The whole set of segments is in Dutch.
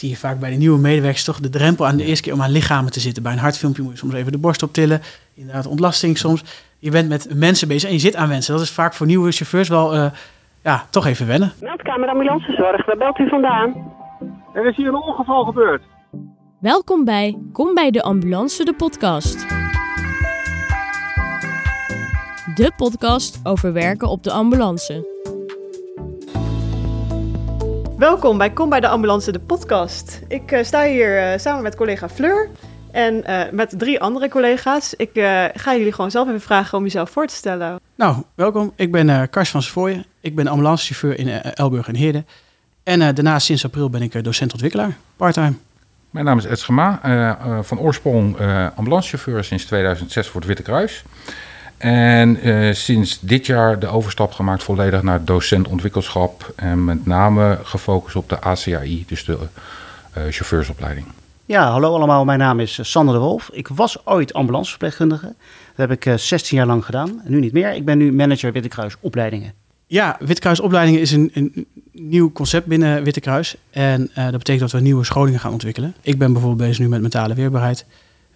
zie je vaak bij de nieuwe medewerkers toch de drempel aan de eerste keer om aan lichamen te zitten. Bij een hartfilmpje moet je soms even de borst optillen. Inderdaad, ontlasting soms. Je bent met mensen bezig en je zit aan mensen. Dat is vaak voor nieuwe chauffeurs wel, uh, ja, toch even wennen. Meldkamer ambulancezorg, waar belt u vandaan? Er is hier een ongeval gebeurd. Welkom bij Kom bij de Ambulance, de podcast. De podcast over werken op de ambulance. Welkom bij Kom bij de Ambulance, de podcast. Ik uh, sta hier uh, samen met collega Fleur en uh, met drie andere collega's. Ik ga jullie gewoon zelf even vragen om jezelf voor te stellen. Nou, welkom. Ik ben Kars van Sfooyen. Ik ben ambulancechauffeur in Elburg en Heerde. En daarnaast sinds april ben ik docent-ontwikkelaar, parttime. Mijn naam is Ed Schema, van oorsprong ambulancechauffeur sinds 2006 voor het Witte Kruis. En uh, sinds dit jaar de overstap gemaakt volledig naar docent ontwikkelschap. En met name gefocust op de ACAI, dus de uh, chauffeursopleiding. Ja, hallo allemaal. Mijn naam is Sander de Wolf. Ik was ooit ambulanceverpleegkundige. Dat heb ik uh, 16 jaar lang gedaan. Nu niet meer. Ik ben nu manager Wittekruis opleidingen. Ja, Wittekruis opleidingen is een, een, nieuw concept binnen Wittekruis. En dat betekent dat we nieuwe scholingen gaan ontwikkelen. Ik ben bijvoorbeeld bezig nu met mentale weerbaarheid.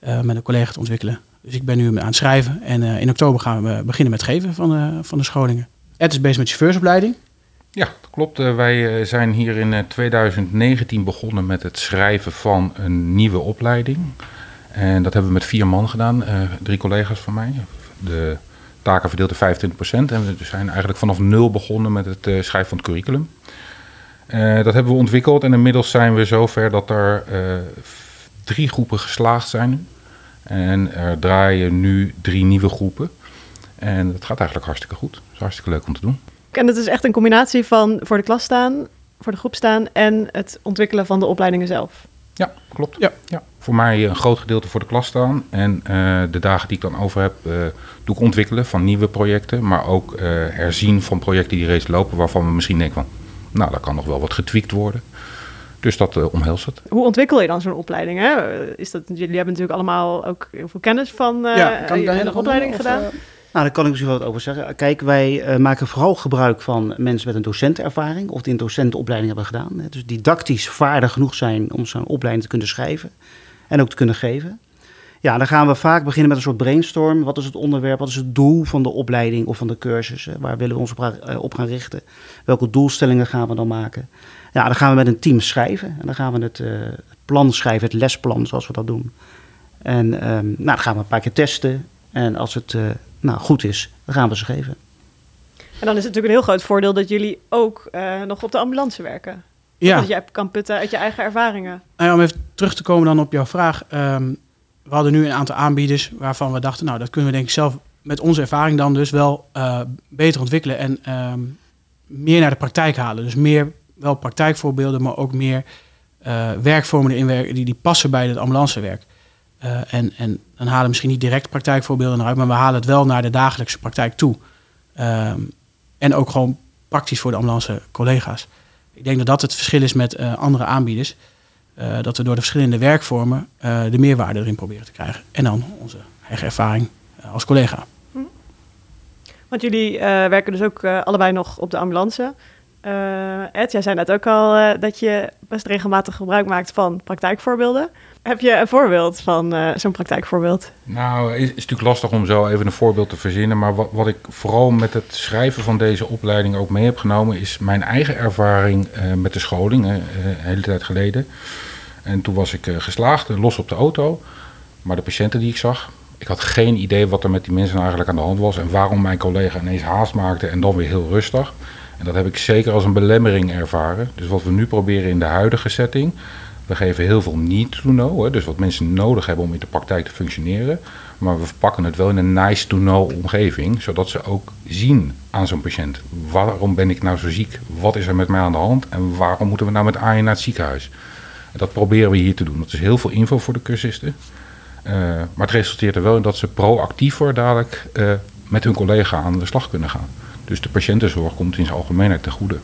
met een collega te ontwikkelen. Dus ik ben nu aan het schrijven. En uh, in oktober gaan we beginnen met geven van de, van de scholingen. Ed is bezig met chauffeursopleiding. Ja, dat klopt. Uh, wij zijn hier in 2019 begonnen met het schrijven van een nieuwe opleiding. En dat hebben we met vier man gedaan, drie collega's van mij. De taken verdeeld in 25%. En we zijn eigenlijk vanaf nul begonnen met het schrijven van het curriculum. dat hebben we ontwikkeld en inmiddels zijn we zover dat er drie groepen geslaagd zijn en er draaien nu drie nieuwe groepen. En dat gaat eigenlijk hartstikke goed. Het is hartstikke leuk om te doen. En het is echt een combinatie van voor de klas staan, voor de groep staan en het ontwikkelen van de opleidingen zelf. Ja, klopt. Ja. Ja. Voor mij een groot gedeelte voor de klas staan. En uh, de dagen die ik dan over heb, uh, doe ik ontwikkelen van nieuwe projecten. Maar ook uh, herzien van projecten die reeds lopen waarvan we misschien denken van... nou, daar kan nog wel wat getweakt worden. Dus dat uh, omhelst het. Hoe ontwikkel je dan zo'n opleiding? Hè? Is dat, jullie hebben natuurlijk allemaal ook heel veel kennis van uh, ja, kan je een opleiding gedaan. Of, uh... Nou, daar kan ik misschien wel wat over zeggen. Kijk, wij maken vooral gebruik van mensen met een docentenervaring of die een docentenopleiding hebben gedaan. Hè. Dus didactisch vaardig genoeg zijn om zo'n opleiding te kunnen schrijven en ook te kunnen geven. Ja, dan gaan we vaak beginnen met een soort brainstorm. Wat is het onderwerp? Wat is het doel van de opleiding of van de cursus? Waar willen we ons op gaan richten? Welke doelstellingen gaan we dan maken? Ja, dan gaan we met een team schrijven. En dan gaan we het uh, plan schrijven, het lesplan zoals we dat doen. En um, nou, dan gaan we een paar keer testen. En als het uh, nou, goed is, dan gaan we ze geven. En dan is het natuurlijk een heel groot voordeel dat jullie ook uh, nog op de ambulance werken. Ja. Dat je kan putten uit je eigen ervaringen. Nou ja, om even terug te komen dan op jouw vraag. Um, we hadden nu een aantal aanbieders waarvan we dachten, nou, dat kunnen we denk ik zelf met onze ervaring dan dus wel beter ontwikkelen en um, meer naar de praktijk halen. Dus meer wel praktijkvoorbeelden, maar ook meer uh, werkvormen erin die, die passen bij het ambulancewerk. Uh, en, en dan halen we misschien niet direct praktijkvoorbeelden eruit, maar we halen het wel naar de dagelijkse praktijk toe. Um, en ook gewoon praktisch voor de ambulance collega's. Ik denk dat dat het verschil is met uh, andere aanbieders. dat we door de verschillende werkvormen de meerwaarde erin proberen te krijgen. En dan onze eigen ervaring als collega. Hm. Want jullie werken dus ook allebei nog op de ambulance. Uh, Ed, jij zei net ook al uh, dat je best regelmatig gebruik maakt van praktijkvoorbeelden. Heb je een voorbeeld van uh, zo'n praktijkvoorbeeld? Nou, is, is, natuurlijk lastig om zo even een voorbeeld te verzinnen. Maar wat, wat ik vooral met het schrijven van deze opleiding ook mee heb genomen, is mijn eigen ervaring met de scholing, een hele tijd geleden. En toen was ik geslaagd, los op de auto. Maar de patiënten die ik zag, ik had geen idee wat er met die mensen eigenlijk aan de hand was en waarom mijn collega ineens haast maakte en dan weer heel rustig. En dat heb ik zeker als een belemmering ervaren. Dus wat we nu proberen in de huidige setting. We geven heel veel need to know, dus wat mensen nodig hebben om in de praktijk te functioneren. Maar we verpakken het wel in een nice to know omgeving, zodat ze ook zien aan zo'n patiënt. Waarom ben ik nou zo ziek? Wat is er met mij aan de hand? En waarom moeten we nou met AIN naar het ziekenhuis? En dat proberen we hier te doen. Dat is heel veel info voor de cursisten. Uh, maar het resulteert er wel in dat ze proactiever dadelijk uh, met hun collega aan de slag kunnen gaan. Dus de patiëntenzorg komt in zijn algemeenheid ten goede.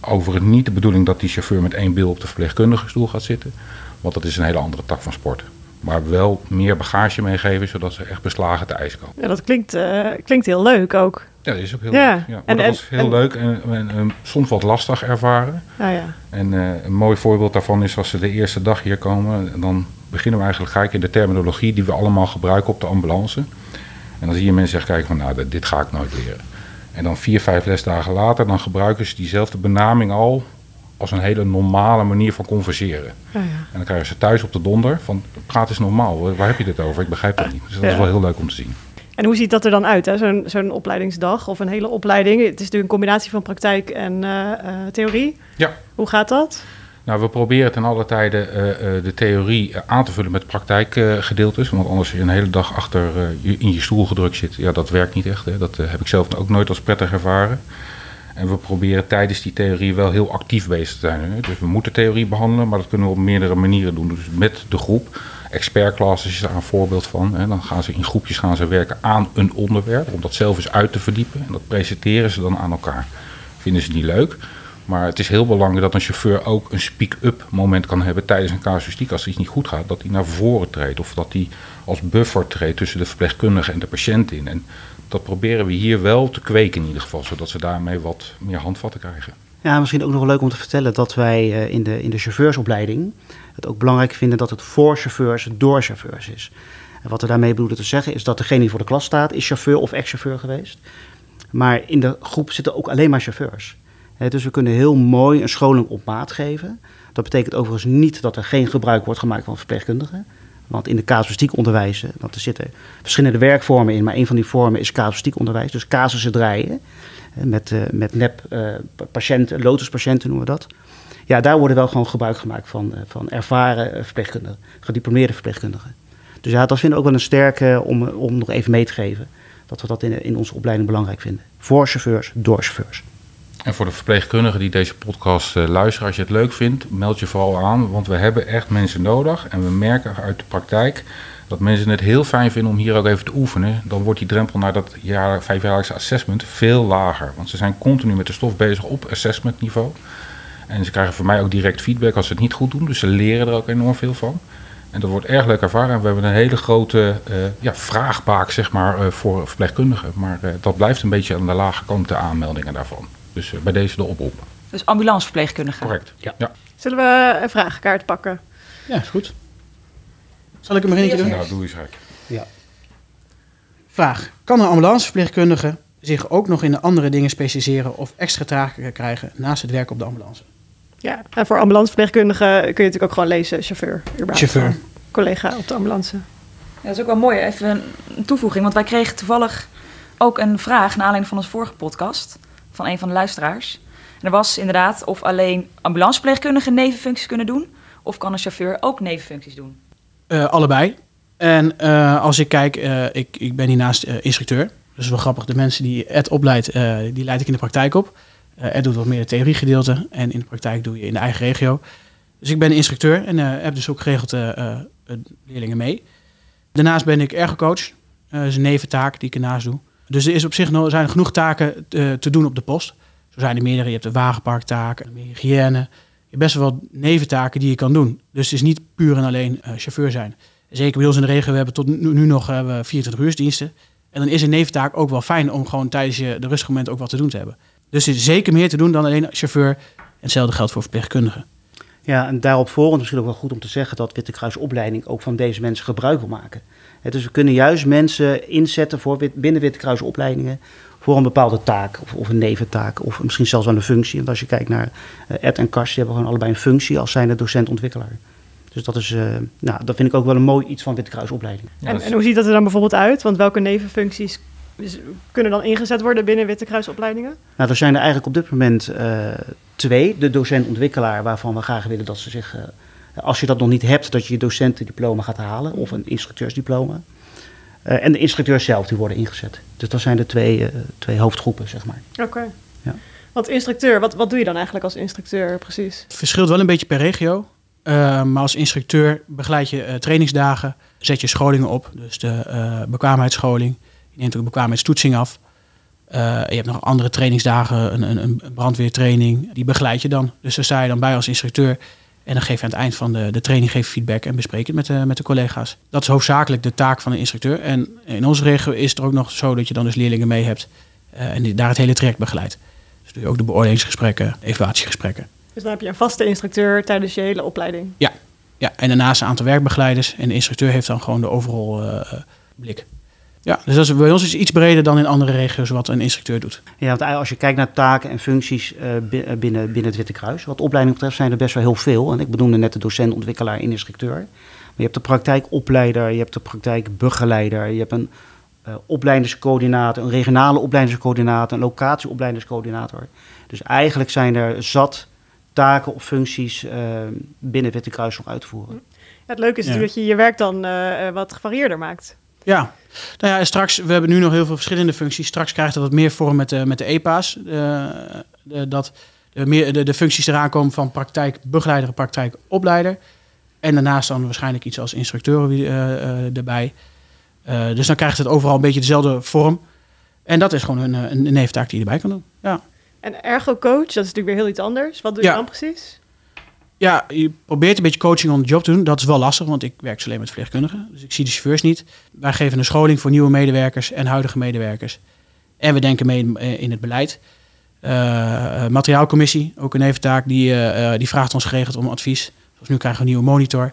Overigens niet de bedoeling dat die chauffeur met één bil op de verpleegkundige stoel gaat zitten. Want dat is een hele andere tak van sport. Maar wel meer bagage meegeven, zodat ze echt beslagen te ijs komen. Ja, dat klinkt, uh, klinkt heel leuk ook. Ja, dat is ook heel Ja. leuk. Ja. En- dat en- was heel en- leuk en, soms wat lastig ervaren. Nou ja. En eh, een mooi voorbeeld daarvan is als ze de eerste dag hier komen, dan beginnen we eigenlijk gelijk in de terminologie die we allemaal gebruiken op de ambulance. En dan zie je mensen echt kijken van, nou, dit ga ik nooit leren. En dan vier, vijf lesdagen later, dan gebruiken ze diezelfde benaming al als een hele normale manier van converseren. Nou ja. En dan krijgen ze thuis op de donder van, praat eens normaal, waar heb je dit over? Ik begrijp dat niet. Dus dat is wel heel leuk om te zien. En hoe ziet dat er dan uit, hè? Zo'n, zo'n opleidingsdag of een hele opleiding? Het is natuurlijk een combinatie van praktijk en eh, eh, theorie. Ja. Hoe gaat dat? Nou, we proberen ten alle tijde eh, eh, de theorie eh, aan te vullen met praktijkgedeeltes. want anders je een hele dag achter je, in je stoel gedrukt zit. Ja, dat werkt niet echt. Hè. Dat heb ik zelf ook nooit als prettig ervaren. En we proberen tijdens die theorie wel heel actief bezig te zijn. Hè. Dus we moeten theorie behandelen, maar dat kunnen we op meerdere manieren doen. Dus met de groep. Expertclasses is daar een voorbeeld van. Hè. Dan gaan ze in groepjes gaan ze werken aan een onderwerp. Om dat zelf eens uit te verdiepen. En dat presenteren ze dan aan elkaar. Vinden ze niet leuk. Maar het is heel belangrijk dat een chauffeur ook een speak-up moment kan hebben tijdens een casuïstiek. Als iets niet goed gaat, dat hij naar voren treedt. Of dat hij als buffer treedt tussen de verpleegkundige en de patiënt in. En dat proberen we hier wel te kweken in ieder geval. Zodat ze daarmee wat meer handvatten krijgen. Ja, misschien ook nog leuk om te vertellen dat wij eh, in, de, in de chauffeursopleiding het ook belangrijk vinden dat het voor chauffeurs door chauffeurs is. En wat we daarmee bedoelen te zeggen is dat degene die voor de klas staat, is chauffeur of ex-chauffeur geweest. Maar in de groep zitten ook alleen maar chauffeurs. Dus we kunnen heel mooi een scholing op maat geven. Dat betekent overigens niet dat er geen gebruik wordt gemaakt van verpleegkundigen. Want in de casuïstiek want er zitten verschillende werkvormen in, maar een van die vormen is casuïstiek onderwijs. Dus casussen draaien. Met, eh, met nep eh, patiënten, lotuspatiënten noemen we dat. Ja, daar worden wel gewoon gebruik gemaakt van, eh, van ervaren verpleegkundigen, gediplomeerde verpleegkundigen. Dus ja, dat vinden we ook wel een sterke om, om nog even mee te geven. Dat we dat in, in onze opleiding belangrijk vinden. Voor chauffeurs, door chauffeurs. En voor de verpleegkundigen die deze podcast eh, luisteren, als je het leuk vindt, meld je vooral aan. Want we hebben echt mensen nodig. En we merken uit de praktijk dat mensen het heel fijn vinden om hier ook even te oefenen. Dan wordt die drempel naar dat jaar, vijfjaarlijkse assessment veel lager. Want ze zijn continu met de stof bezig op assessment niveau. En ze krijgen van mij ook direct feedback als ze het niet goed doen. Dus ze leren er ook enorm veel van. En dat wordt erg leuk ervaren. En we hebben een hele grote eh, ja, vraagbaak zeg maar, eh, voor verpleegkundigen. Maar dat blijft een beetje aan de lage kant, de aanmeldingen daarvan. Dus eh, bij deze de oproep. Dus ambulanceverpleegkundige. Correct. Ja. ja. Zullen we een vragenkaart pakken? Ja, is goed. Zal ik hem er eentje doen? Nou, doe eens gek. Vraag. Kan een ambulanceverpleegkundige zich ook nog in de andere dingen specialiseren of extra taken krijgen naast het werk op de ambulance? Ja. En voor ambulanceverpleegkundigen kun je natuurlijk ook gewoon lezen chauffeur. überhaupt. Chauffeur. Collega op de ambulance. Ja, dat is ook wel mooi. Even een toevoeging. Want wij kregen toevallig ook een vraag naar aanleiding van onze vorige podcast. Van een van de luisteraars. En er was inderdaad of alleen ambulanceverpleegkundigen nevenfuncties kunnen doen. Of kan een chauffeur ook nevenfuncties doen? Eh, allebei. En eh, als ik kijk, eh, ik, ik ben hiernaast instructeur. Dus wel grappig, de mensen die Ed opleidt, die leid ik in de praktijk op. Ed doet wat meer het theoriegedeelte en in de praktijk doe je in de eigen regio. Dus ik ben instructeur en heb dus ook geregeld leerlingen mee. Daarnaast ben ik ergocoach. Dat is een neventaak die ik ernaast doe. Dus er is op zich zijn genoeg taken te, te doen op de post. Zo zijn er meerdere. Je hebt de wagenparktaken, hygiëne. Je hebt best wel wat neventaken die je kan doen. Dus het is niet puur en alleen eh, chauffeur zijn. Zeker bij ons in de regio, we hebben tot nu, nu nog eh, 24 uursdiensten. En dan is een neventaak ook wel fijn om gewoon tijdens je de rustige ook wat te doen te hebben. Dus er is zeker meer te doen dan alleen chauffeur. En hetzelfde geldt voor verpleegkundigen. Ja, en daarop volgend misschien ook wel goed om te zeggen dat Witte Kruis opleiding ook van deze mensen gebruik wil maken. Dus we kunnen juist mensen inzetten voor wit- binnen Witte Kruis opleidingen voor een bepaalde taak of, of een neventaak of misschien zelfs wel een functie. Want als je kijkt naar eh, Ed en Kars, die hebben gewoon allebei een functie als zijnde docent-ontwikkelaar. Dus dat is, eh, nou, dat vind ik ook wel een mooi iets van Witte Kruis opleiding. Ja, en, is- en hoe ziet dat er dan bijvoorbeeld uit? Want welke nevenfuncties kunnen dan ingezet worden binnen Witte Kruisopleidingen? Nou, er zijn er eigenlijk op dit moment eh, twee. De docent-ontwikkelaar, waarvan we graag willen dat ze zich, eh, als je dat nog niet hebt, dat je je docentendiploma gaat halen of een instructeursdiploma. Eh, en de instructeurs zelf, die worden ingezet. Dus dat zijn de twee, eh, twee hoofdgroepen, zeg maar. Oké. Ja. Want instructeur, wat, wat doe je dan eigenlijk als instructeur precies? Het verschilt wel een beetje per regio. Eh, maar als instructeur begeleid je eh, trainingsdagen, zet je scholingen op. Dus de eh, bekwaamheidsscholing. Je neemt ook de bekwaamheidstoetsing af. Eh, je hebt nog andere trainingsdagen, een, een, een brandweertraining. Die begeleid je dan. Dus daar sta je dan bij als instructeur. En dan geef je aan het eind van de, de training geef feedback en bespreek het met de, met de collega's. Dat is hoofdzakelijk de taak van een instructeur. En in onze regio is het er ook nog zo dat je dan dus leerlingen mee hebt Eh, en die, daar het hele traject begeleidt. Dus doe je ook de beoordelingsgesprekken, evaluatiegesprekken. Dus dan heb je een vaste instructeur tijdens je hele opleiding. Ja, ja, en daarnaast een aantal werkbegeleiders. En de instructeur heeft dan gewoon de overal eh, blik. Ja, dus dat is bij ons is iets breder dan in andere regio's wat een instructeur doet. Ja, want als je kijkt naar taken en functies eh, eh, binnen, binnen het Witte Kruis, wat opleiding betreft zijn er best wel heel veel. En ik benoemde net de docent, ontwikkelaar en instructeur. Maar je hebt de praktijkopleider, je hebt de praktijkbegeleider, je hebt een eh opleidingscoördinator, een regionale opleidingscoördinator, een locatieopleidingscoördinator. Dus eigenlijk zijn er zat taken of functies eh, binnen het Witte Kruis nog uit te voeren. Ja, het leuke is Ja. natuurlijk dat je je werk dan wat gevarieerder maakt. Ja, nou ja, straks, we hebben nu nog heel veel verschillende functies. Straks krijgt het wat meer vorm met de, met de EPA's. eh, de, dat de, meer, de, de functies eraan komen van praktijkbegeleider praktijkopleider. En daarnaast dan waarschijnlijk iets als instructeur eh, eh, erbij. Eh, dus dan krijgt het overal een beetje dezelfde vorm. En dat is gewoon een, eh, een, een neventaak die je erbij kan doen. Ja. En ergo-coach, dat is natuurlijk weer heel iets anders. Wat doe je Ja. dan precies? Ja, je probeert een beetje coaching on the job te doen. Dat is wel lastig, want ik werk alleen met verpleegkundigen. Dus ik zie de chauffeurs niet. Wij geven een scholing voor nieuwe medewerkers en huidige medewerkers. En we denken mee in, in het beleid. Eh, eh, materiaalcommissie, ook een neventaak, die, eh, eh, die vraagt ons geregeld om advies. Zoals nu krijgen we een nieuwe monitor.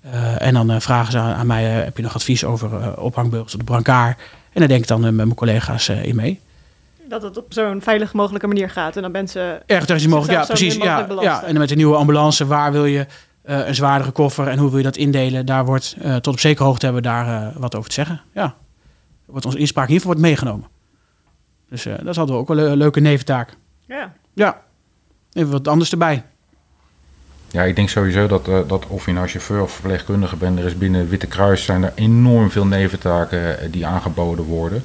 Eh, en dan eh, vragen ze aan, mij, eh, heb je nog advies over eh, ophangbeugels op de brancard? En daar denk ik dan eh, met mijn collega's eh, in mee. Dat het op zo'n veilig mogelijke manier gaat. En dan mensen... Erg technisch mogelijk, ja, precies. Ja, ja. En dan met de nieuwe ambulance, waar wil je eh, een zwaardere koffer en hoe wil je dat indelen? Daar wordt eh, tot op zekere hoogte hebben we daar eh, wat over te zeggen. Ja, wordt onze inspraak in ieder geval wordt meegenomen. Dus eh, dat is altijd ook wel een leuke neventaak. Ja. Ja, even wat anders erbij. Ja, ik denk sowieso dat, eh, dat of je nou chauffeur of verpleegkundige bent, er is binnen Witte Kruis zijn er enorm veel neventaken die aangeboden worden.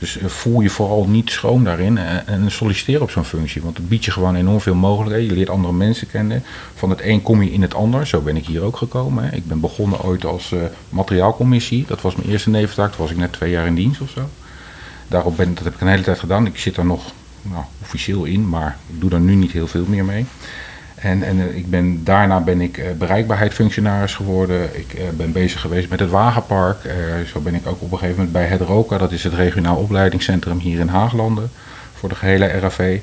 Dus eh, voel je vooral niet schroom daarin en, solliciteer op zo'n functie. Want het biedt je gewoon enorm veel mogelijkheden. Je leert andere mensen kennen. Van het een kom je in het ander. Zo ben ik hier ook gekomen. Ik ben begonnen ooit als eh, materiaalcommissie. Dat was mijn eerste neventaak. Toen was ik net twee jaar in dienst of zo. Daarop ben, dat heb ik een hele tijd gedaan. Ik zit daar nog nou, officieel in, maar ik doe daar nu niet heel veel meer mee. En, en eh, ik ben, daarna ben ik eh, bereikbaarheidsfunctionaris geworden. Ik eh, ben bezig geweest met het wagenpark. Zo ben ik ook op een gegeven moment bij het ROCA, dat is het regionaal opleidingscentrum hier in Haaglanden, voor de gehele RAV.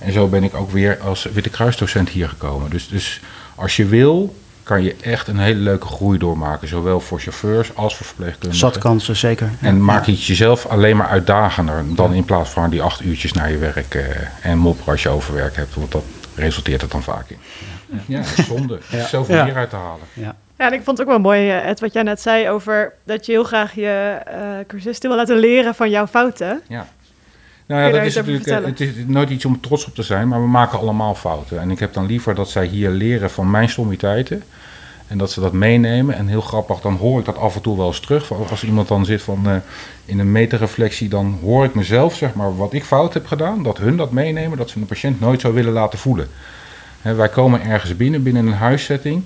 En zo ben ik ook weer als Witte Kruisdocent hier gekomen. Dus, dus als je wil, kan je echt een hele leuke groei doormaken. Zowel voor chauffeurs als voor verpleegkundigen. Zat kansen, zeker. Ja. En maak je het jezelf alleen maar uitdagender dan in plaats van die acht uurtjes naar je werk eh, en mopperen als je overwerk hebt. Want dat resulteert het dan vaak in. Ja, zonde. Is zoveel Ja. meer uit te halen. Ja. Ja, en ik vond het ook wel mooi, eh, Ed, wat jij net zei over dat je heel graag je eh cursisten wil laten leren van jouw fouten. Ja. Nou ja, dat is natuurlijk, eh, het is nooit iets om trots op te zijn, maar we maken allemaal fouten. En ik heb dan liever dat zij hier leren van mijn stommiteiten. En dat ze dat meenemen. En heel grappig, dan hoor ik dat af en toe wel eens terug. Als iemand dan zit van, eh, in een meterreflectie, dan hoor ik mezelf, zeg maar, wat ik fout heb gedaan. Dat hun dat meenemen, dat ze een patiënt nooit zou willen laten voelen. Wij komen ergens binnen, binnen een huissetting.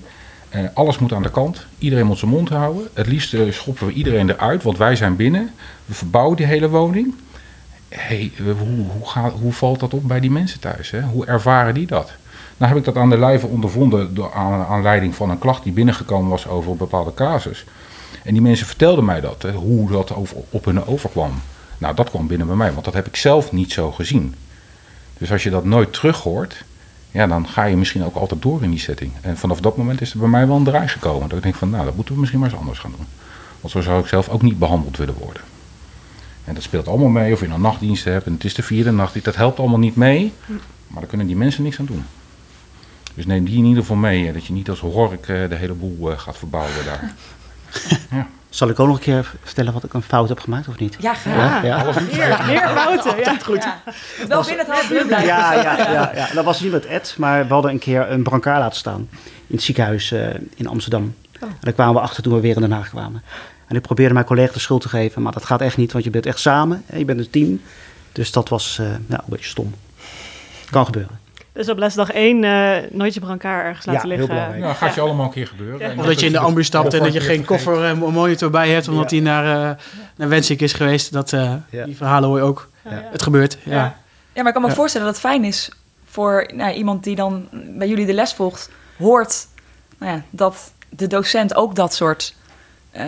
Eh, alles moet aan de kant. Iedereen moet zijn mond houden. Het liefst schoppen we iedereen eruit, want wij zijn binnen. We verbouwen die hele woning. Hey, hoe, hoe, gaat, hoe valt dat op bij die mensen thuis? Hè? Hoe ervaren die dat? Nou heb ik dat aan de lijve ondervonden door aan aanleiding van een klacht die binnengekomen was over een bepaalde casus. En die mensen vertelden mij dat, hè, hoe dat over, op hun overkwam. Nou, dat kwam binnen bij mij, want dat heb ik zelf niet zo gezien. Dus als je dat nooit terug hoort, ja, dan ga je misschien ook altijd door in die setting. En vanaf dat moment is er bij mij wel een draai gekomen. Dat ik denk van, nou, dat moeten we misschien maar eens anders gaan doen. Want zo zou ik zelf ook niet behandeld willen worden. En dat speelt allemaal mee, of je nou nachtdiensten hebt en het is de vierde nachtdienst. Dat helpt allemaal niet mee, maar daar kunnen die mensen niks aan doen. Dus neem die in ieder geval mee, dat je niet als hork eh, de hele boel eh, gaat verbouwen daar. Zal ik ook nog een keer vertellen wat ik een fout heb gemaakt of niet? Ja, graag. Ja, ja. Meer, meer fouten, ja. Goed. Ja. Wel binnen het half uur blijven. Ja, ja, ja, ja. Dat was niet met Ed, maar we hadden een keer een brancard laten staan in het ziekenhuis eh, in Amsterdam. En daar kwamen we achter toen we weer in Den Haag kwamen. En ik probeerde mijn collega de schuld te geven, maar dat gaat echt niet, want je bent echt samen, je bent een team. Dus dat was eh, nou, een beetje stom. Kan gebeuren. Dus op lesdag één eh, nooit je brancard ergens laten Ja, heel liggen. belangrijk. Nou, gaat je allemaal een keer gebeuren. En Of dat je in de ambu stapt en dat je geen koffer en monitor bij hebt, omdat Ja. hij naar, uh, naar Wensink is geweest. Dat, uh, Ja. Die verhalen hoor je ook. Ja. Het gebeurt. Ja. Ja. Ja, maar ik kan me Ja. voorstellen dat het fijn is voor nou, iemand die dan bij jullie de les volgt, hoort nou ja, dat de docent ook dat soort eh,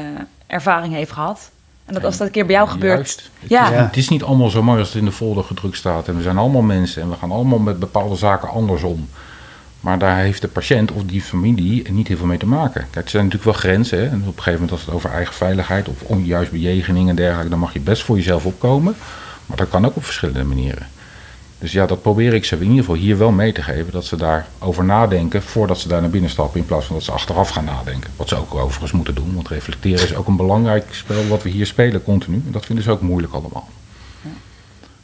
ervaring heeft gehad. En dat als dat een keer bij jou gebeurt. Juist. Het, Ja. is, het is niet allemaal zo mooi als het in de folder gedrukt staat. En we zijn allemaal mensen en we gaan allemaal met bepaalde zaken anders om. Maar daar heeft de patiënt of die familie niet heel veel mee te maken. Kijk, er zijn natuurlijk wel grenzen. Hè? En op een gegeven moment als het over eigen veiligheid of onjuist bejegening en dergelijke, dan mag je best voor jezelf opkomen. Maar dat kan ook op verschillende manieren. Dus ja, dat probeer ik ze in ieder geval hier wel mee te geven. Dat ze daarover nadenken voordat ze daar naar binnen stappen. In plaats van dat ze achteraf gaan nadenken. Wat ze ook overigens moeten doen. Want reflecteren is ook een belangrijk spel wat we hier spelen continu. En dat vinden ze ook moeilijk allemaal.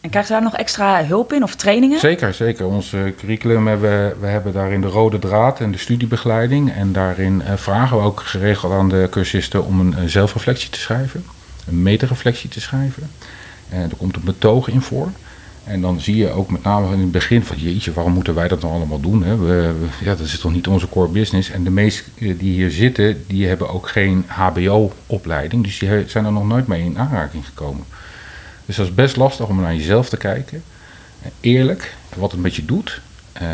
En krijgen ze daar nog extra hulp in of trainingen? Zeker, zeker. Ons eh, curriculum hebben we hebben daarin de rode draad en de studiebegeleiding. En daarin eh, vragen we ook geregeld aan de cursisten om een, eh, zelfreflectie te schrijven. Een metereflectie te schrijven. En er komt een betoog in voor. En dan zie je ook met name in het begin van... jeetje, waarom moeten wij dat nou allemaal doen? Hè? We, ja, dat is toch niet onze core business. En de meesten die hier zitten, die hebben ook geen hbo-opleiding. Dus die zijn er nog nooit mee in aanraking gekomen. Dus dat is best lastig om naar jezelf te kijken. Eh, Eerlijk, wat het met je doet. eh,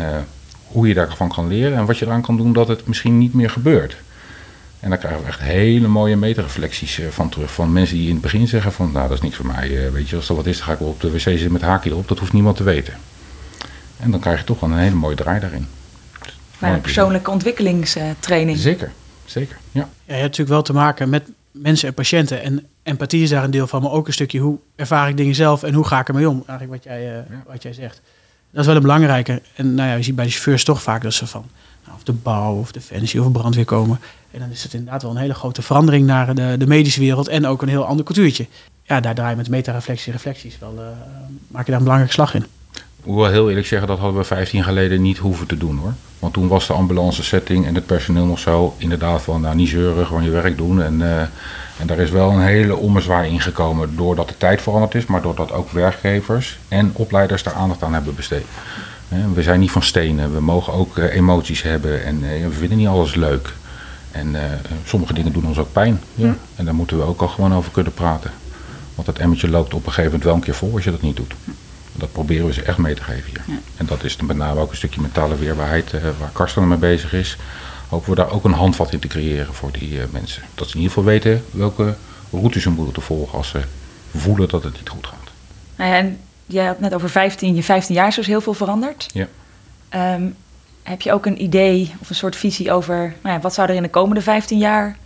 hoe je daarvan kan leren. En wat je eraan kan doen dat het misschien niet meer gebeurt. En daar krijgen we echt hele mooie metereflecties eh, van terug. Van mensen die in het begin zeggen van... nou, dat is niks voor mij. eh, weet je, als er wat is, dan ga ik wel op de wc zitten met haakje erop. Dat hoeft niemand te weten. En dan krijg je toch wel een hele mooie draai daarin. Bij een persoonlijke ontwikkelingstraining. Zeker, zeker, ja. Ja, je hebt natuurlijk wel te maken met mensen en patiënten. En empathie is daar een deel van, maar ook een stukje hoe ervaar ik dingen zelf en hoe ga ik ermee om? Eigenlijk wat jij, eh, Ja. wat jij zegt. Dat is wel een belangrijke. En nou ja, je ziet bij de chauffeurs toch vaak dat ze van nou, of de bouw of defensie of brandweer komen. En dan is het inderdaad wel een hele grote verandering naar de, de medische wereld en ook een heel ander cultuurtje. Ja, daar draai je met metareflectie reflecties wel, eh, maak je daar een belangrijke slag in. Ik wel heel eerlijk zeggen, dat hadden we 15 geleden niet hoeven te doen hoor. Want toen was de ambulance setting en het personeel nog zo inderdaad van nou niet zeuren, gewoon je werk doen. En, eh, en daar is wel een hele ommezwaai ingekomen doordat de tijd veranderd is, maar doordat ook werkgevers en opleiders daar aandacht aan hebben besteed. We zijn niet van stenen, we mogen ook eh, emoties hebben en we vinden niet alles leuk. En eh, sommige dingen doen ons ook pijn. Ja. En daar moeten we ook al gewoon over kunnen praten. Want dat emmertje loopt op een gegeven moment wel een keer vol als je dat niet doet. Dat proberen we ze echt mee te geven hier. En dat is dan met name ook een stukje mentale weerbaarheid eh, waar Karsten mee bezig is. Hopen we daar ook een handvat in te creëren voor die eh, mensen. Dat ze in ieder geval weten welke routes ze moeten volgen als ze voelen dat het niet goed gaat. Nou ja, en jij had net over 15, je 15 jaar is dus heel veel veranderd. Ja. Ehm, heb je ook een idee of een soort visie over nou ja, wat zou er in de komende 15 jaar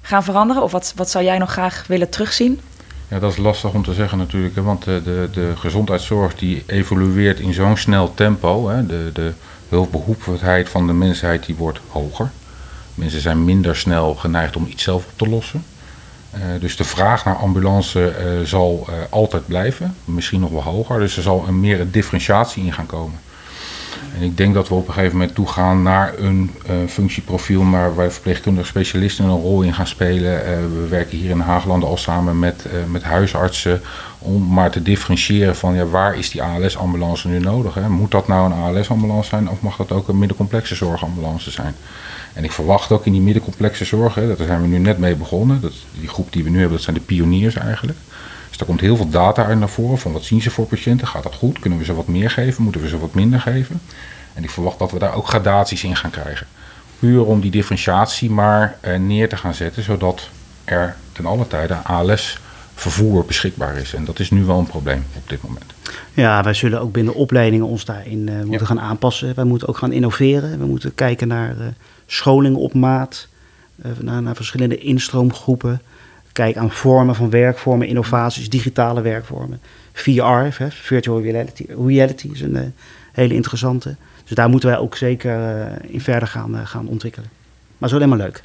gaan veranderen? Of wat, wat zou jij nog graag willen terugzien? Ja, dat is lastig om te zeggen natuurlijk. Hè, want de, de, de gezondheidszorg die evolueert in zo'n snel tempo. Hè, de, de van de mensheid die wordt hoger. Mensen zijn minder snel geneigd om iets zelf op te lossen. Eh, dus de vraag naar ambulance eh, zal eh, altijd blijven. Misschien nog wel hoger. Dus er zal een meer differentiatie in gaan komen. En ik denk dat we op een gegeven moment toegaan naar een eh, functieprofiel, maar waar verpleegkundige specialisten een rol in gaan spelen. Eh, we werken hier in Haaglanden al samen met, eh, met huisartsen om maar te differentiëren van ja, waar is die ALS-ambulance nu nodig? Hè? Moet dat nou een ALS-ambulance zijn of mag dat ook een middencomplexe zorgambulance zijn? En ik verwacht ook in die middencomplexe zorg, hè, daar zijn we nu net mee begonnen. Dat, die groep die we nu hebben, dat zijn de pioniers eigenlijk. Dus daar komt heel veel data uit naar voren van wat zien ze voor patiënten. Gaat dat goed? Kunnen we ze wat meer geven? Moeten we ze wat minder geven? En ik verwacht dat we daar ook gradaties in gaan krijgen. Puur om die differentiatie maar eh, neer te gaan zetten, zodat er ten alle tijde ALS vervoer beschikbaar is. En dat is nu wel een probleem op dit moment. Ja, wij zullen ook binnen opleidingen ons daarin eh, moeten gaan aanpassen. Wij moeten ook gaan innoveren. We moeten kijken naar eh, scholing op maat, naar, naar verschillende instroomgroepen. Kijk aan vormen van werkvormen, innovaties, digitale werkvormen. VR, hè, virtual reality, reality is een eh, hele interessante. Dus daar moeten wij ook zeker eh, in verder gaan, eh, gaan ontwikkelen. Maar het is alleen maar leuk.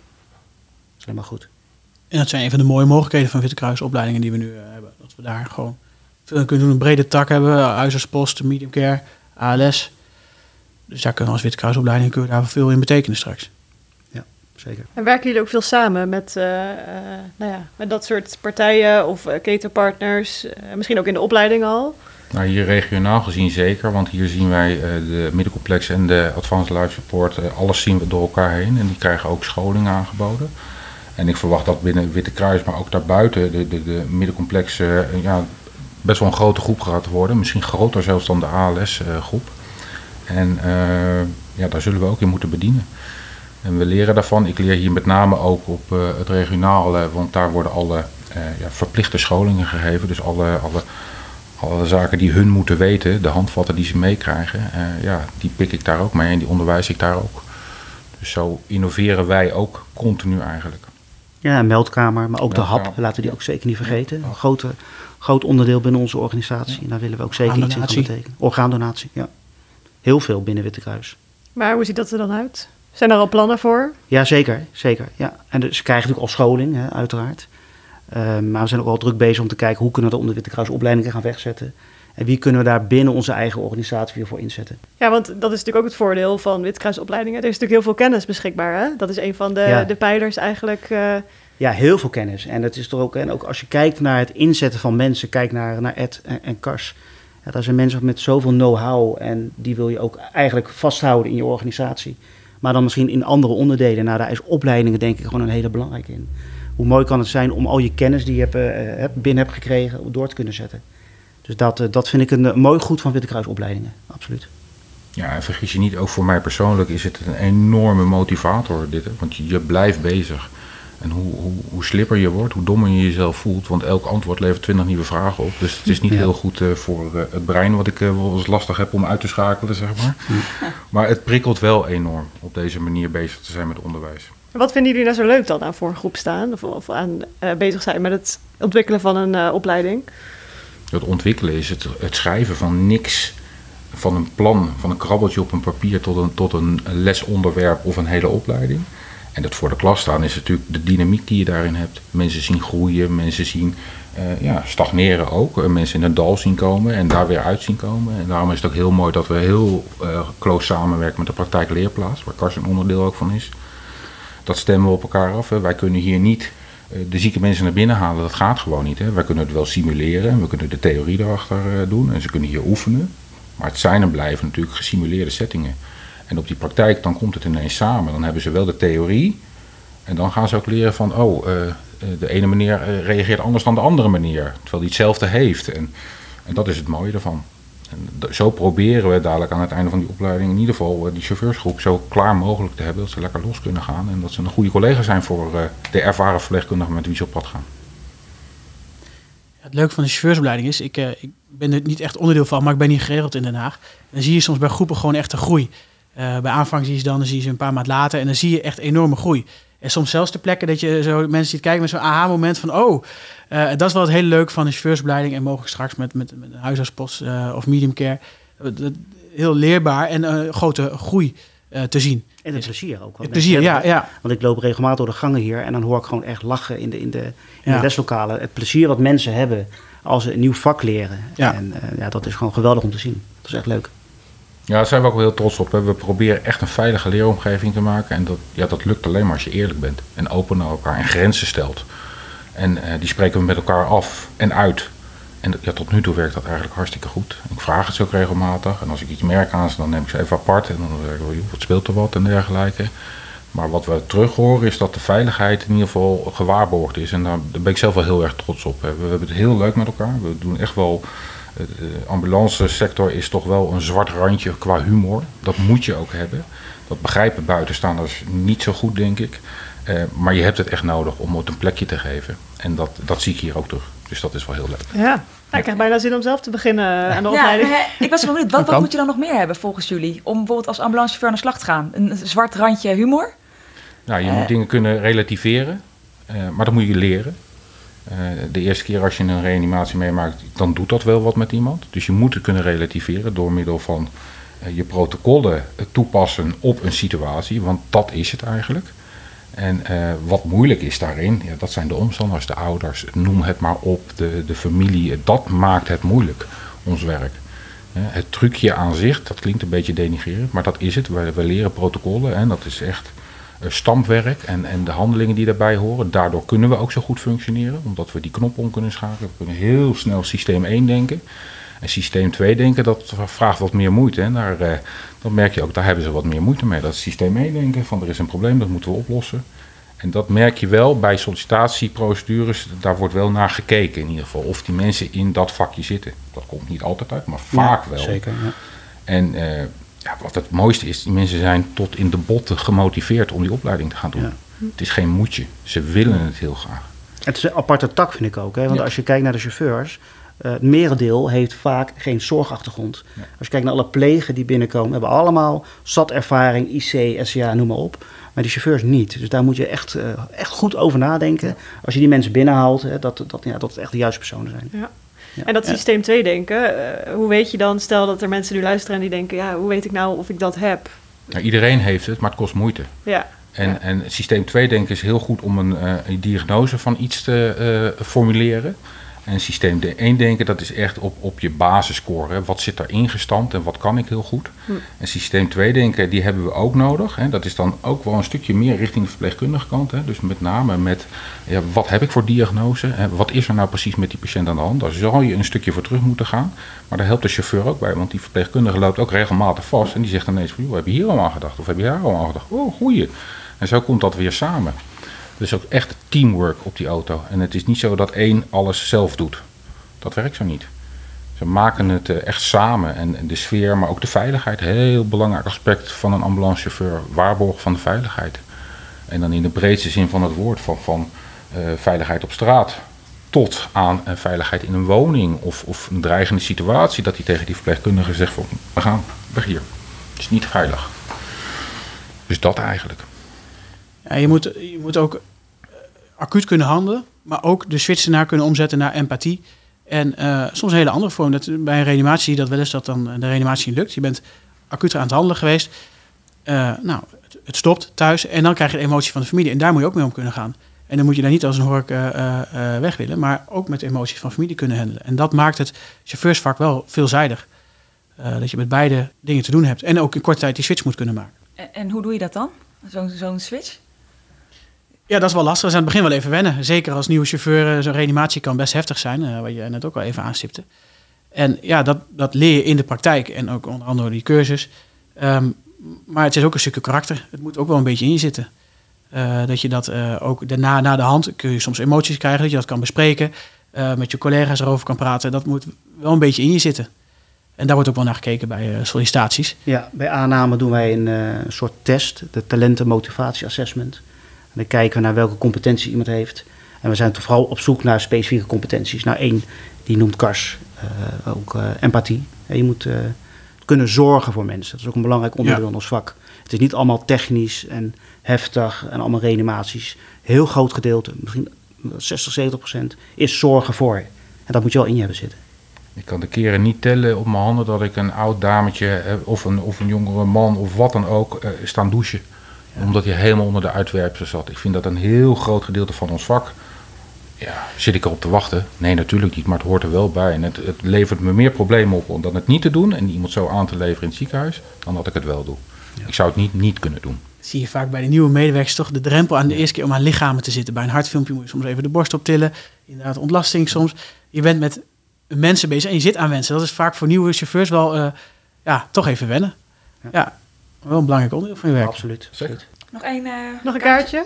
Is alleen maar goed. En dat zijn een van de mooie mogelijkheden van Witte Kruisopleidingen die we nu hebben. Dat we daar gewoon veel kunnen doen. Een brede tak hebben, huisartspost, medium care, ALS. Dus daar kunnen we als Witte Kruisopleiding kunnen daar veel in betekenen straks. Zeker. En werken jullie ook veel samen met, eh, eh, nou ja, met dat soort partijen of uh, ketenpartners? eh, misschien ook in de opleiding al? Nou, hier regionaal gezien zeker, want hier zien wij uh, de middencomplex en de Advanced Life Support, uh, alles zien we door elkaar heen. En die krijgen ook scholing aangeboden. En ik verwacht dat binnen Witte Kruis, maar ook daarbuiten, de, de, de middencomplex uh, ja, best wel een grote groep gaat worden. Misschien groter zelfs dan de ALS-groep. En ja, daar zullen we ook in moeten bedienen. En we leren daarvan. Ik leer hier met name ook op uh, het regionale, want daar worden alle eh, ja, verplichte scholingen gegeven. Dus alle, alle, alle zaken die hun moeten weten, de handvatten die ze meekrijgen, eh, ja, die pik ik daar ook mee en die onderwijs ik daar ook. Dus zo innoveren wij ook continu eigenlijk. Ja, meldkamer, maar ook de. HAP, laten we die ook zeker niet vergeten. Een grote, groot onderdeel binnen onze organisatie. En daar willen we ook zeker iets in gaan Orgaandonatie. betekenen. Orgaandonatie, ja. Heel veel binnen Witte Kruis. Maar hoe ziet dat er dan uit? Zijn er al plannen voor? Ja, zeker. zeker ja. En dus ze krijgen natuurlijk al scholing, hè, uiteraard. Ehm, maar we zijn ook wel druk bezig om te kijken hoe kunnen we de onder Witte Kruis opleidingen gaan wegzetten. En wie kunnen we daar binnen onze eigen organisatie weer voor inzetten. Ja, want dat is natuurlijk ook het voordeel van Witkruisopleidingen. Er is natuurlijk heel veel kennis beschikbaar. Hè? Dat is een van de, Ja. de pijlers eigenlijk. eh, Ja, heel veel kennis. En het is toch ook, en ook als je kijkt naar het inzetten van mensen, kijk naar, naar Ed en, en Kars. Ja, daar zijn mensen met zoveel know-how en die wil je ook eigenlijk vasthouden in je organisatie. Maar dan misschien in andere onderdelen. Nou, daar is opleidingen denk ik gewoon een hele belangrijke in. Hoe mooi kan het zijn om al je kennis die je hebt, eh, hebt- binnen hebt gekregen door te kunnen zetten. Dus dat, eh, dat vind ik een, eh, mooi goed van Witte Kruisopleidingen, absoluut. Ja, en vergis je niet, ook voor mij persoonlijk is het een enorme motivator dit. Want je blijft bezig. En hoe, hoe, hoe slipper je wordt, hoe dommer je jezelf voelt. Want elk antwoord levert 20 nieuwe vragen op. Dus het is niet Ja. heel goed eh, voor eh, het brein, wat ik eh, wel eens lastig heb om uit te schakelen, zeg maar. Maar het prikkelt wel enorm op deze manier bezig te zijn met onderwijs. Wat vinden jullie nou zo leuk dan aan voor een groep staan? Of, of aan eh, bezig zijn met het ontwikkelen van een eh, opleiding? Het ontwikkelen is het, het schrijven van niks, van een plan, van een krabbeltje op een papier tot een, tot een lesonderwerp of een hele opleiding. En dat voor de klas staan is natuurlijk de dynamiek die je daarin hebt. Mensen zien groeien, mensen zien eh, ja, stagneren ook. Eh, mensen in het dal zien komen en daar weer uit zien komen. En daarom is het ook heel mooi dat we heel eh close samenwerken met de praktijkleerplaats, waar Kars een onderdeel ook van is. Dat stemmen we op elkaar af. Hè. Wij kunnen hier niet de zieke mensen naar binnen halen. Dat gaat gewoon niet. Hè. Wij kunnen het wel simuleren. We kunnen de theorie erachter doen. En ze kunnen hier oefenen. Maar het zijn en blijven natuurlijk gesimuleerde settingen. En op die praktijk, dan komt het ineens samen. Dan hebben ze wel de theorie. En dan gaan ze ook leren van, oh, eh, eh, de ene meneer eh, reageert anders dan de andere meneer. Terwijl die hetzelfde heeft. En, en dat is het mooie ervan. En zo proberen we dadelijk aan het einde van die opleiding in ieder geval die chauffeursgroep zo klaar mogelijk te hebben dat ze lekker los kunnen gaan. En dat ze een goede collega zijn voor de ervaren verpleegkundigen met wie ze op pad gaan. Het leuke van de chauffeursopleiding is, ik, ik ben er niet echt onderdeel van, maar ik ben hier geregeld in Den Haag. Dan zie je soms bij groepen gewoon echt een groei. Eh, bij aanvang zie je ze dan, dan zie je ze een paar maanden later en dan zie je echt enorme groei. En soms zelfs de plekken dat je zo mensen ziet kijken met zo'n aha-moment van, oh, eh, dat is wel het hele leuke van de chauffeursopleiding en mogelijk straks met, met, huisartspost eh, of medium care. Heel leerbaar en een grote groei te zien. En het plezier ook. Het plezier, ja, ja. Want ik loop regelmatig door de gangen hier en dan hoor ik gewoon echt lachen in de, in de, in Ja. de leslokalen. Het plezier wat mensen hebben als ze een nieuw vak leren. Ja. En ja, dat is gewoon geweldig om te zien. Dat is echt leuk. Ja, daar zijn we ook wel heel trots op. We proberen echt een veilige leeromgeving te maken. En dat, ja, dat lukt alleen maar als je eerlijk bent. En open naar elkaar en grenzen stelt. En eh, die spreken we met elkaar af en uit. En ja, tot nu toe werkt dat eigenlijk hartstikke goed. Ik vraag het ze ook regelmatig. En als ik iets merk aan ze, dan neem ik ze even apart. En dan zeg ik, wat speelt er wat en dergelijke. Maar wat we terug horen is dat de veiligheid in ieder geval gewaarborgd is. En daar, ben ik zelf wel heel erg trots op. We hebben het heel leuk met elkaar. We doen echt wel... De ambulance sector is toch wel een zwart randje qua humor. Dat moet je ook hebben. Dat begrijpen buitenstaanders niet zo goed, denk ik. Eh, maar je hebt het echt nodig om het een plekje te geven. En dat, dat zie ik hier ook terug. Dus dat is wel heel leuk. Ja. Nou, ik krijg bijna zin om zelf te beginnen aan de Ja, opleiding. ik was wel benieuwd. Wat, wat moet je dan nog meer hebben volgens jullie? Om bijvoorbeeld als ambulancechauffeur aan de slag te gaan? Een zwart randje humor? Nou, je Eh. moet dingen kunnen relativeren. eh, maar dat moet je leren. Eh, de eerste keer als je een reanimatie meemaakt, dan doet dat wel wat met iemand. Dus je moet het kunnen relativeren door middel van eh, je protocollen eh, toepassen op een situatie. Want dat is het eigenlijk. En wat moeilijk is daarin, ja, dat zijn de omstanders, de ouders, noem het maar op, de, de familie. Dat maakt het moeilijk, ons werk. Het trucje aan zich, dat klinkt een beetje denigrerend, maar dat is het. We, we leren protocollen en dat is echt stampwerk en, en de handelingen die daarbij horen. Daardoor kunnen we ook zo goed functioneren, omdat we die knop om kunnen schakelen. We kunnen heel snel systeem 1 denken. En systeem 2 denken, dat vraagt wat meer moeite. En daar, eh, dan merk je ook, daar hebben ze wat meer moeite mee. Dat is systeem 1 denken, van er is een probleem, dat moeten we oplossen. En dat merk je wel bij sollicitatieprocedures, daar wordt wel naar gekeken in ieder geval. Of die mensen in dat vakje zitten. Dat komt niet altijd uit, maar vaak Ja, wel. Zeker, ja. En eh, ja, wat het mooiste is, die mensen zijn tot in de botten gemotiveerd om die opleiding te gaan doen. Ja. Het is geen moedje. Ze willen het heel graag. Het is een aparte tak, vind ik ook. Hè? Want Ja. als je kijkt naar de chauffeurs, eh, het merendeel heeft vaak geen zorgachtergrond. Ja. Als je kijkt naar alle plegen die binnenkomen, hebben allemaal SAT-ervaring, IC, SCA, noem maar op. Maar die chauffeurs niet. Dus daar moet je echt, eh, echt goed over nadenken. Als je die mensen binnenhaalt, hè, dat, dat, ja, dat het echt de juiste personen zijn. Ja. Ja. En dat systeem 2 denken, eh, hoe weet je dan, stel dat er mensen nu luisteren en die denken, ja, hoe weet ik nou of ik dat heb? Nou, iedereen heeft het, maar het kost moeite. Ja, En, Ja. en systeem 2 denken is heel goed om een, eh, een diagnose van iets te eh, formuleren. En systeem 1 denken, dat is echt op, op je basisscore. Hè. Wat zit daarin gestampt en wat kan ik heel goed? Hm. En systeem 2 denken, die hebben we ook nodig. Hè. Dat is dan ook wel een stukje meer richting de verpleegkundige kant. Hè. Dus met name met, ja, wat heb ik voor diagnose? Hè. Wat is er nou precies met die patiënt aan de hand? Daar zal je een stukje voor terug moeten gaan. Maar daar helpt de chauffeur ook bij. Want die verpleegkundige loopt ook regelmatig vast. En die zegt ineens van, joh, heb je hier al aan gedacht? Of heb je daar al aan gedacht? Oh, goeie. En zo komt dat weer samen. Dus ook echt teamwork op die auto. En het is niet zo dat één alles zelf doet. Dat werkt zo niet. Ze maken het eh, echt samen. En de sfeer, maar ook de veiligheid. Heel belangrijk aspect van een ambulancechauffeur. Waarborg van de veiligheid. En dan in de breedste zin van het woord. Van, van eh, veiligheid op straat. Tot aan eh, veiligheid in een woning. Of, of een dreigende situatie. Dat hij tegen die verpleegkundige zegt van... We gaan weg hier. Het is niet veilig. Dus dat eigenlijk. Ja, je, moet, je moet ook acuut kunnen handelen, maar ook de switch naar kunnen omzetten naar empathie. En eh, soms een hele andere vorm. Dat, bij een reanimatie zie je dat wel eens dat dan de reanimatie lukt. Je bent acuut aan het handelen geweest. Eh, nou, het, stopt thuis en dan krijg je de emotie van de familie. En daar moet je ook mee om kunnen gaan. En dan moet je daar niet als een hork eh, eh, eh, weg willen, maar ook met emoties van familie kunnen handelen. En dat maakt het chauffeursvak wel veelzijdig. Eh, dat je met beide dingen te doen hebt. En ook in korte tijd die switch moet kunnen maken. En, en hoe doe je dat dan? Zo'n zo'n switch? Ja, dat is wel lastig. Dat is aan het begin wel even wennen. Zeker als nieuwe chauffeur. eh, Zo'n reanimatie kan best heftig zijn, eh, wat je net ook al even aanstipte. En ja, dat, dat leer je in de praktijk en ook onder andere die cursus. Ehm, maar het is ook een stukje karakter. Het moet ook wel een beetje in je zitten. Eh, dat je dat ook daarna, na de hand, kun je soms emoties krijgen, dat je dat kan bespreken. met je collega's erover kan praten. Dat moet wel een beetje in je zitten. En daar wordt ook wel naar gekeken bij sollicitaties. Ja, bij aanname doen wij een soort test, de talenten motivatie assessment. En dan kijken we naar welke competentie iemand heeft. En we zijn toch vooral op zoek naar specifieke competenties. Nou, één, die noemt Kars eh, ook eh, empathie. En je moet eh, kunnen zorgen voor mensen. Dat is ook een belangrijk onderdeel Ja. in ons vak. Het is niet allemaal technisch en heftig en allemaal reanimaties. Heel groot gedeelte, misschien 60, 70 procent, is zorgen voor. En dat moet je wel in je hebben zitten. Ik kan de keren niet tellen op mijn handen dat ik een oud dametje of een, of een jongere man of wat dan ook eh, staan douchen. Omdat hij helemaal onder de uitwerpselen zat. Ik vind dat een heel groot gedeelte van ons vak. Ja, zit ik erop te wachten? Nee, natuurlijk niet, maar het hoort er wel bij. En het, het levert me meer problemen op om dat het niet te doen en iemand zo aan te leveren in het ziekenhuis, dan dat ik het wel doe. Ik zou het niet niet kunnen doen. zie je vaak bij de nieuwe medewerkers toch de drempel aan de eerste keer om aan lichamen te zitten. Bij een hartfilmpje moet je soms even de borst optillen. Inderdaad, ontlasting soms. Je bent met mensen bezig en je zit aan mensen. Dat is vaak voor nieuwe chauffeurs wel, eh, ja, toch even wennen. Ja. Ja, wel een belangrijk onderdeel van je werk. Absoluut. Zeker. Nog één... eh, nog een kaartje?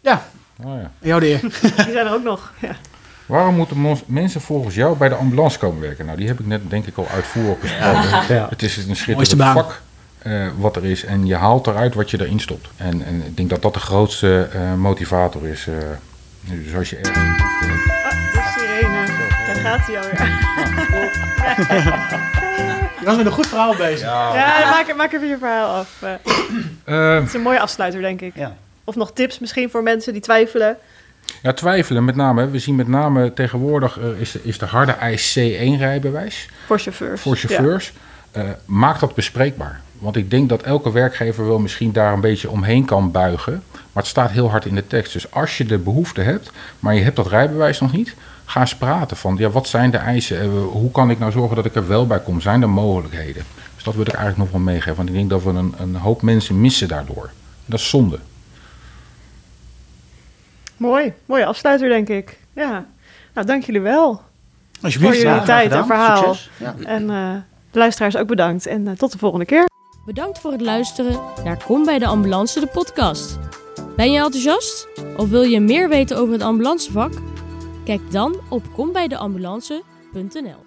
Ja, Oh, ja. jou de eer. Die zijn er ook nog. Ja. Waarom moeten mensen volgens jou bij de ambulance komen werken? Nou, die heb ik net denk ik al uitvoerig besproken. Ja. Het is een schitterend vak eh, wat er is. En je haalt eruit wat je erin stopt. En, en ik denk dat dat de grootste eh, motivator is. eh, nu, zoals je ergens... gaat hij alweer. Je was met een goed verhaal bezig. Ja, maak, maak even je verhaal af. Eh, Het is een mooie afsluiter, denk ik. Ja. Of nog tips misschien voor mensen die twijfelen. ja, twijfelen met name. We zien met name tegenwoordig eh, is, de, is de harde eis C1-rijbewijs Voor chauffeurs. voor chauffeurs. Eh, maak dat bespreekbaar. Want ik denk dat elke werkgever wel misschien daar een beetje omheen kan buigen. Maar het staat heel hard in de tekst. Dus als je de behoefte hebt, maar je hebt dat rijbewijs nog niet, ga eens praten van ja, wat zijn de eisen? Eh, hoe kan ik nou zorgen dat ik er wel bij kom? Zijn er mogelijkheden? Dus dat wil ik eigenlijk nog wel meegeven. Want ik denk dat we een, een hoop mensen missen daardoor. Dat is zonde. Mooi. Mooie afsluiter, denk ik. Ja. Nou, dank jullie wel. Alsjeblieft. Voor jullie tijd en verhaal. Ja. En eh, de luisteraars ook bedankt. En eh, tot de volgende keer. Bedankt voor het luisteren naar Kom bij de Ambulance, de podcast. Ben je enthousiast? Of wil je meer weten over het ambulancevak? Kijk dan op kombijdeambulance.nl